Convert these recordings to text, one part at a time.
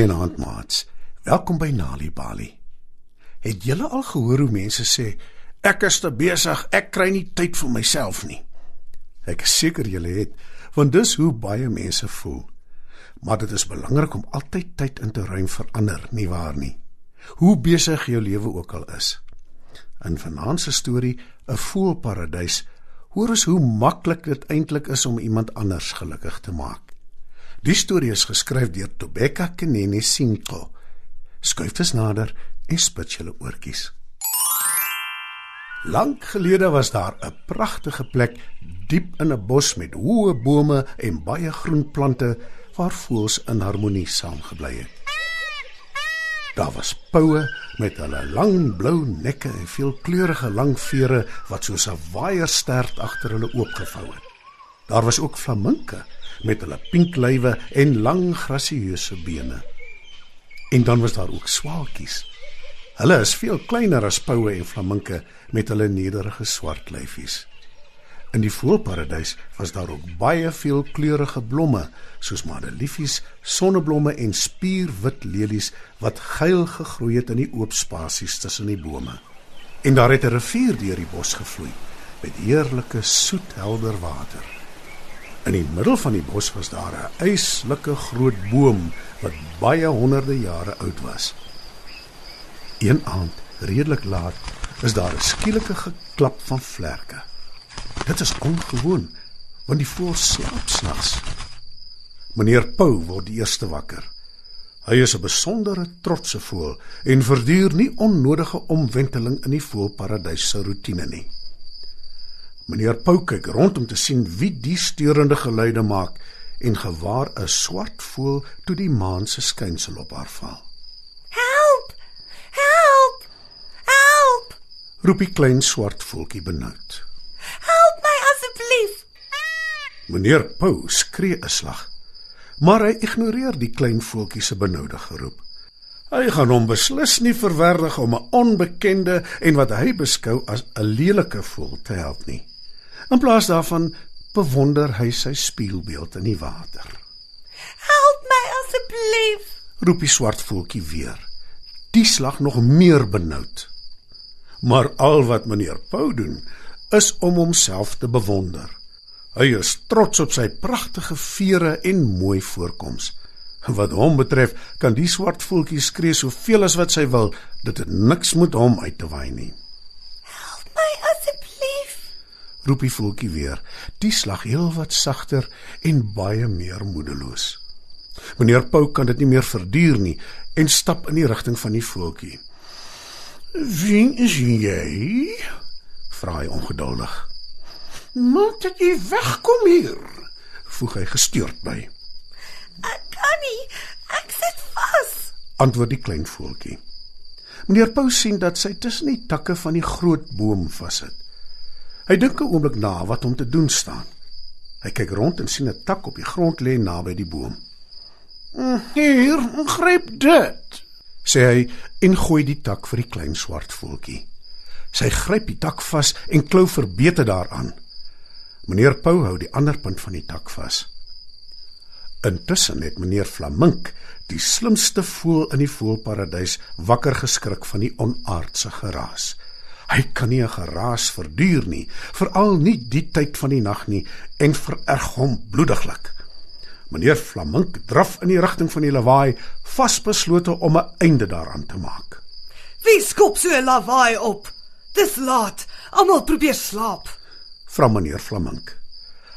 Goeienaand, maats. Welkom by Nali Bali. Het julle al gehoor hoe mense sê ek is te besig, ek kry nie tyd vir myself nie? Ek is seker julle het, want dis hoe baie mense voel. Maar dit is belangrik om altyd tyd in te ruim vir ander, nie waar nie? Hoe besig jou lewe ook al is. In vanaand se storie, 'n voelparadys, hoor ons hoe maklik dit eintlik is om iemand anders gelukkig te maak. Die storie is geskryf deur Tobeka Kenene Sinko. Skuif dus nader en spit julle oortjies. Lank gelede was daar 'n pragtige plek diep in 'n bos met hoë bome en baie groen plante waar voëls in harmonie saamgebly het. Daar was poue met hulle lang blou nekke en veelkleurige lang vere wat soos 'n waaierstert agter hulle oopgevou het. Daar was ook flaminke met hulle pink lywe en lang grasieuse bene. En dan was daar ook swaalkies. Hulle is veel kleiner as poue en flaminke met hulle nederige swart lyfies. In die voëlparadys was daar ook baie veel kleurige blomme, soos madeliefies, sonneblomme en spierwit lelies wat geil gegroei het in die oop spasies tussen die bome. En daar het 'n rivier deur die bos gevloei met heerlike soet helder water. In die middel van die bos was daar 'n yslike groot boom wat baie honderde jare oud was. Een aand, redelik laat, is daar 'n skielike geklap van vlerke. Dit is ongewoon, want die voël slaap snags. Meneer Pau word die eerste wakker. Hy is 'n besondere trotse voël en verduur nie onnodige omwenteling in die voëlparadys se roetine nie. Meneer Pau kyk rond om te sien wie die steurende geluide maak en gewaar 'n swart voël toe die maan se skynsel op haar val. Help! Help! Help! Roep die klein swart voeltjie benoud. Help my asseblief. Meneer Pau skree 'n slag, maar hy ignoreer die klein voeltjie se benoude geroep. Hy gaan hom beslis nie verwerdig om 'n onbekende en wat hy beskou as 'n lelike voël te help nie. In plaas daarvan bewonder hy sy spieelbeeld in die water. Help my asseblief. Roep die swart voeltjie weer. Die slag nog meer benoud. Maar al wat meneer Pau doen, is om homself te bewonder. Hy is trots op sy pragtige vere en mooi voorkoms. Wat hom betref, kan die swart voeltjie skree soveel as wat sy wil, dit het niks met hom uit te waai nie. Help my asseblief. Roep die voeltjie weer, die slag heel wat sagter en baie meer moedeloos. Meneer Pau kan dit nie meer verduur nie en stap in die rigting van die voeltjie. "Wie is jy?" vra hy ongeduldig. "Maak dat jy wegkom hier," voeg hy gestuurd by. Ek kan nie. Ek sit vas. Antwoord die klein voeltjie. Meneer Pau sien dat sy tussen die takke van die groot boom vassit. Hy dink 'n oomblik na wat om te doen staan. Hy kyk rond en sien 'n tak op die grond lê naby die boom. "Hier, gryp dit," sê hy en gooi die tak vir die klein swart voeltjie. Sy gryp die tak vas en klou verbeter daaraan. Meneer Pau hou die ander punt van die tak vas. Intussen het meneer Flamink, die slimste voël in die voëlparadys, wakker geskrik van die onaardse geraas. Hy kan nie 'n geraas verduur nie, veral nie die tyd van die nag nie en vererg hom bloediglik. Meneer Flamink draf in die rigting van die lawaai, vasbeslote om 'n einde daaraan te maak. Wie skop so 'n lawaai op? Dis laat. Almal probeer slaap. Vra meneer Flamink.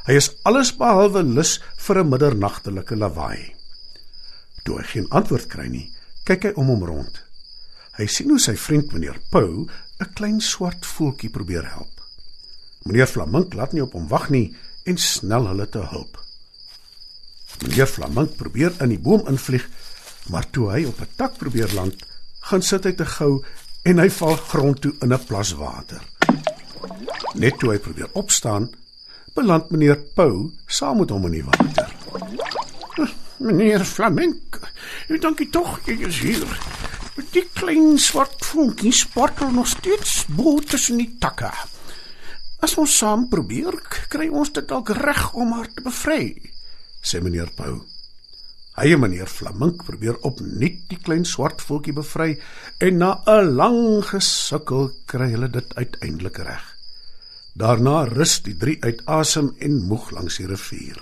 Hy is alles behalwe lus vir 'n middernagtelike lawaai. Toe hy geen antwoord kry nie, kyk hy om hom rond. Hy sien hoe sy vriend meneer Pau 'n klein swart voeltjie probeer help. Meneer Flamink laat nie op hom wag nie en snel hulle te hulp. Meneer Flamink probeer in die boom invlieg, maar toe hy op 'n tak probeer land, gaan sit hy te gou en hy val grond toe in 'n plas water. Net toe hy probeer opstaan, beland meneer Pau saam met hom in die water. Meneer Flamink, dankie tog, jy is hier. Die klein swart vonkie spartel nog steeds bo tussen die takke. As ons saam probeer, kry ons dit dalk reg om haar te bevry, sê meneer Pau. Hy en meneer Flamink probeer opnuut die klein swart voeltjie bevry en na 'n lang gesukkel kry hulle dit uiteindelik reg. Daarna rus die drie uit asem en moeg langs die rivier.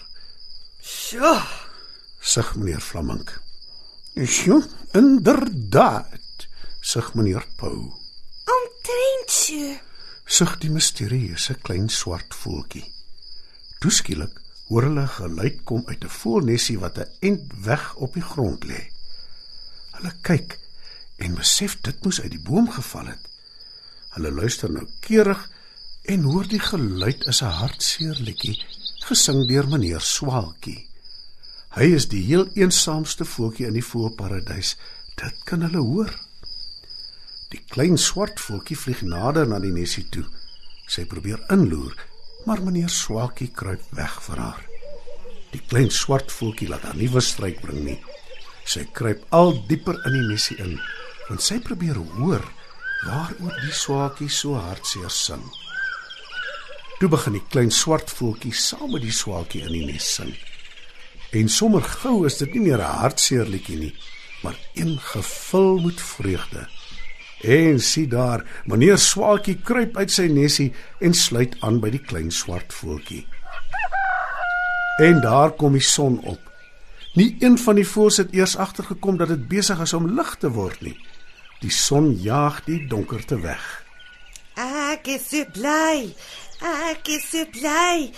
Sjoe, Sug meneer Flamink. "Sjoe, inderdaad," sug meneer Pau. omtrent so. Sug die misterieuse klein swart voeltjie. Toeskielik hoor hulle geluid kom uit 'n voelnesie wat 'n end weg op die grond lê. Hulle kyk en besef dit moes uit die boom geval het. Hulle luister nou keurig en hoor die geluid is 'n hartseer liedjie gesing deur meneer Swaalkie. Hy is die heel eensaamste voeltjie in die voëlparadys. Dit kan hulle hoor. Die klein swart voeltjie vlieg nader na die nesie toe. Sy probeer inloer, maar meneer Swaalkie kruip weg vir haar. Die klein swart voeltjie laat haar nie wistryk bring nie. Sy kruip al dieper in die nesie in, want sy probeer hoor waaroor die swaalkie so hartseer sing. Toe begin die klein swart voeltjie saam met die swaalkie in die nes sing. En sommer gou is dit nie meer 'n hartseer liedjie nie, maar een gevul met vreugde. En sien daar, meneer Swaalkie kruip uit sy nesie en sluit aan by die klein swart voeltjie. En daar kom die son op. Nie een van die voëls het eers agtergekom dat dit besig is om lig te word nie. Die son jaag die donkerte weg. Ek is so bly. Ek is so bly.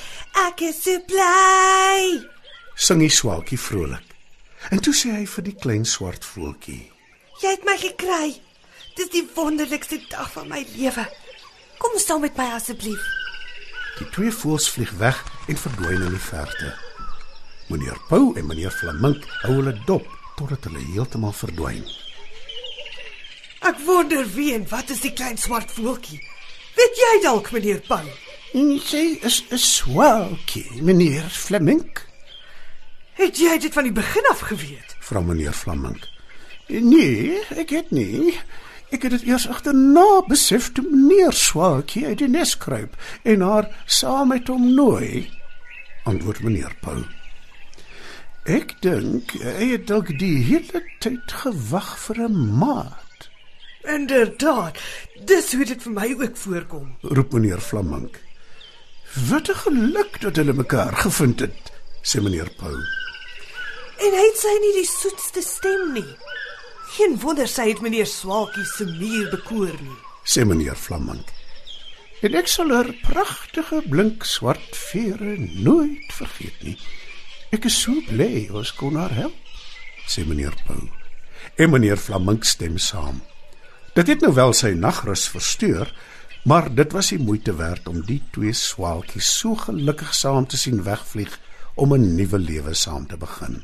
Ek is so bly. Sing die swaalkie vrolik. En toe sê hy vir die klein swart voeltjie: Jy het my gekry. Dis die wonderlikste dag van my lewe. Kom saam met my asseblief. Die twee voëls vlieg weg en verdwyn in die verte. Meneer Pau en meneer Flamink hou hulle dop totdat hulle heeltemal verdwyn. Ek wonder wie en wat is die klein swart voeltjie? Weet jy dalk, meneer Pan? Sy is 'n swaalkie, meneer Flamink, Het jy dit van die begin af geweet? vra meneer Flamink. Nee, ek het nie. Ek het dit eers agterna besef toe meneer Swaalkie uit die nes kruip en haar saam met hom nooi. Antwoord meneer Pau. Ek dink hy het dalk die hele tyd gewag vir 'n maat, Inderdaad. Dis hoe dit vir my ook voorkom. roep meneer Flamink. Wat 'n geluk dat hulle mekaar gevind het, sê meneer Pau. En hy het sy nie die soetste stem nie. Geen wonder sy het meneer Swaalkie se muur bekoor nie. sê meneer Flamink. En ek sal haar pragtige blink swart vere nooit vergeet nie. Ek is so bly ons kon haar help, sê meneer Pau. En meneer Flamink stem saam. Dit het nou wel sy nagrus versteur, maar dit was die moeite werd om die twee swaalkies so gelukkig saam te sien wegvlieg om 'n nuwe lewe saam te begin.